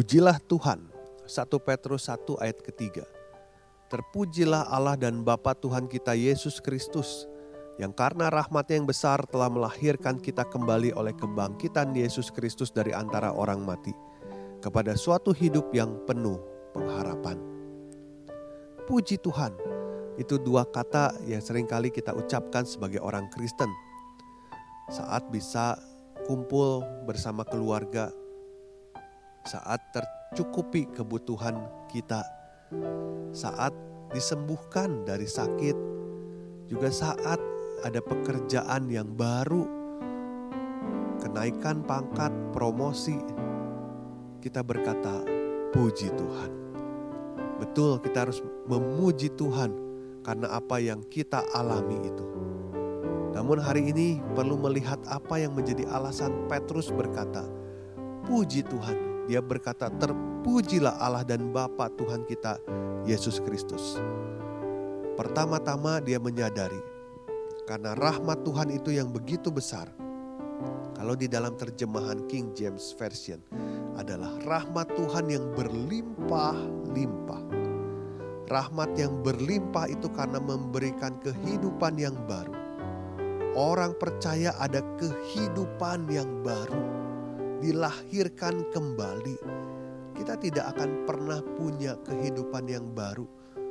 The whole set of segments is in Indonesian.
Pujilah Tuhan. 1 Petrus 1 ayat ketiga. Terpujilah Allah dan Bapa Tuhan kita Yesus Kristus, yang karena rahmatnya yang besar telah melahirkan kita kembali oleh kebangkitan Yesus Kristus dari antara orang mati, kepada suatu hidup yang penuh pengharapan. Puji Tuhan, itu dua kata yang sering kali kita ucapkan sebagai orang Kristen. Saat bisa kumpul bersama keluarga, saat tercukupi kebutuhan kita, saat disembuhkan dari sakit, juga saat ada pekerjaan yang baru, kenaikan pangkat, promosi, kita berkata, "Puji Tuhan." Betul, kita harus memuji Tuhan karena apa yang kita alami itu. Namun, hari ini perlu melihat apa yang menjadi alasan Petrus berkata, "Puji Tuhan." Dia berkata, "Terpujilah Allah dan Bapa Tuhan kita, Yesus Kristus." Pertama-tama dia menyadari karena rahmat Tuhan itu yang begitu besar. Kalau di dalam terjemahan King James Version adalah rahmat Tuhan yang berlimpah-limpah. Rahmat yang berlimpah itu karena memberikan kehidupan yang baru. Orang percaya ada kehidupan yang baru dilahirkan kembali, kita tidak akan pernah punya kehidupan yang baru.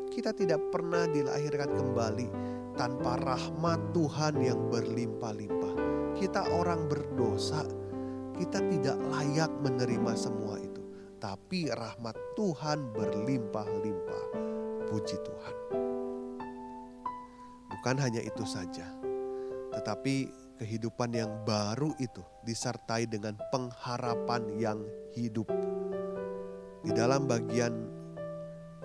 Kita tidak pernah dilahirkan kembali tanpa rahmat Tuhan yang berlimpah-limpah. Kita orang berdosa, kita tidak layak menerima semua itu. Tapi rahmat Tuhan berlimpah-limpah. Puji Tuhan. Bukan hanya itu saja, tetapi kehidupan yang baru itu disertai dengan pengharapan yang hidup. Di dalam bagian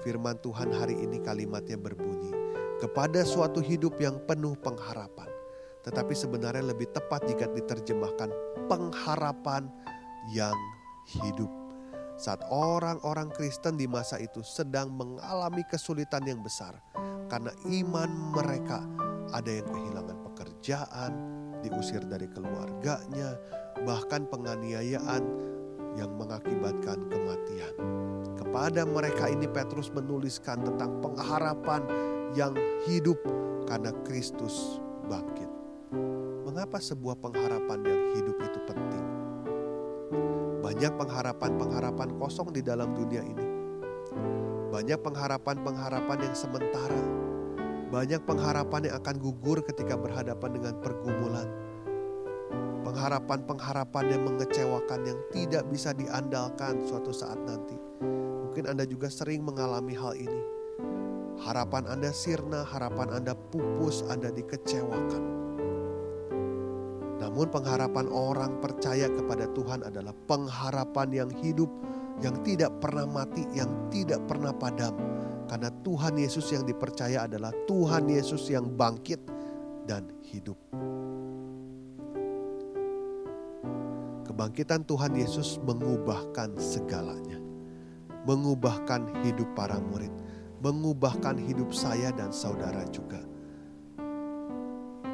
firman Tuhan hari ini kalimatnya berbunyi, kepada suatu hidup yang penuh pengharapan. Tetapi sebenarnya lebih tepat jika diterjemahkan pengharapan yang hidup. Saat orang-orang Kristen di masa itu sedang mengalami kesulitan yang besar karena iman mereka ada yang kehilangan pekerjaan, diusir dari keluarganya, bahkan penganiayaan yang mengakibatkan kematian. Kepada mereka ini Petrus menuliskan tentang pengharapan yang hidup karena Kristus bangkit. Mengapa sebuah pengharapan yang hidup itu penting? Banyak pengharapan-pengharapan kosong di dalam dunia ini. Banyak pengharapan-pengharapan yang sementara banyak pengharapan yang akan gugur ketika berhadapan dengan pergumulan. Pengharapan-pengharapan yang mengecewakan yang tidak bisa diandalkan suatu saat nanti. Mungkin Anda juga sering mengalami hal ini. Harapan Anda sirna, harapan Anda pupus, Anda dikecewakan. Namun pengharapan orang percaya kepada Tuhan adalah pengharapan yang hidup, yang tidak pernah mati, yang tidak pernah padam karena Tuhan Yesus yang dipercaya adalah Tuhan Yesus yang bangkit dan hidup. Kebangkitan Tuhan Yesus mengubahkan segalanya. Mengubahkan hidup para murid. Mengubahkan hidup saya dan saudara juga.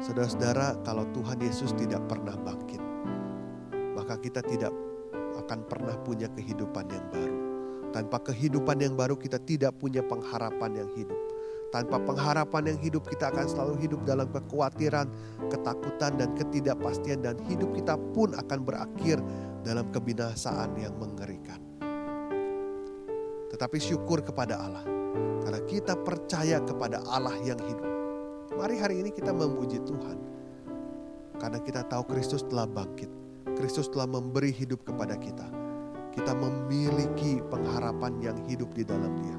Saudara-saudara, kalau Tuhan Yesus tidak pernah bangkit, maka kita tidak akan pernah punya kehidupan yang baru. Tanpa kehidupan yang baru kita tidak punya pengharapan yang hidup. Tanpa pengharapan yang hidup kita akan selalu hidup dalam kekhawatiran, ketakutan dan ketidakpastian dan hidup kita pun akan berakhir dalam kebinasaan yang mengerikan. Tetapi syukur kepada Allah karena kita percaya kepada Allah yang hidup. Mari hari ini kita memuji Tuhan. Karena kita tahu Kristus telah bangkit. Kristus telah memberi hidup kepada kita kita memiliki pengharapan yang hidup di dalam Dia.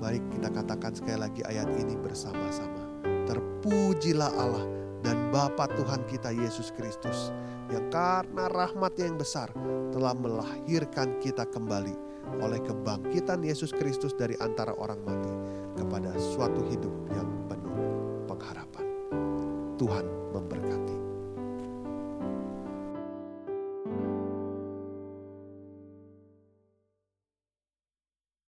Baik, kita katakan sekali lagi ayat ini bersama-sama. Terpujilah Allah dan Bapa Tuhan kita Yesus Kristus yang karena rahmatnya yang besar telah melahirkan kita kembali oleh kebangkitan Yesus Kristus dari antara orang mati kepada suatu hidup yang penuh pengharapan. Tuhan memberkati.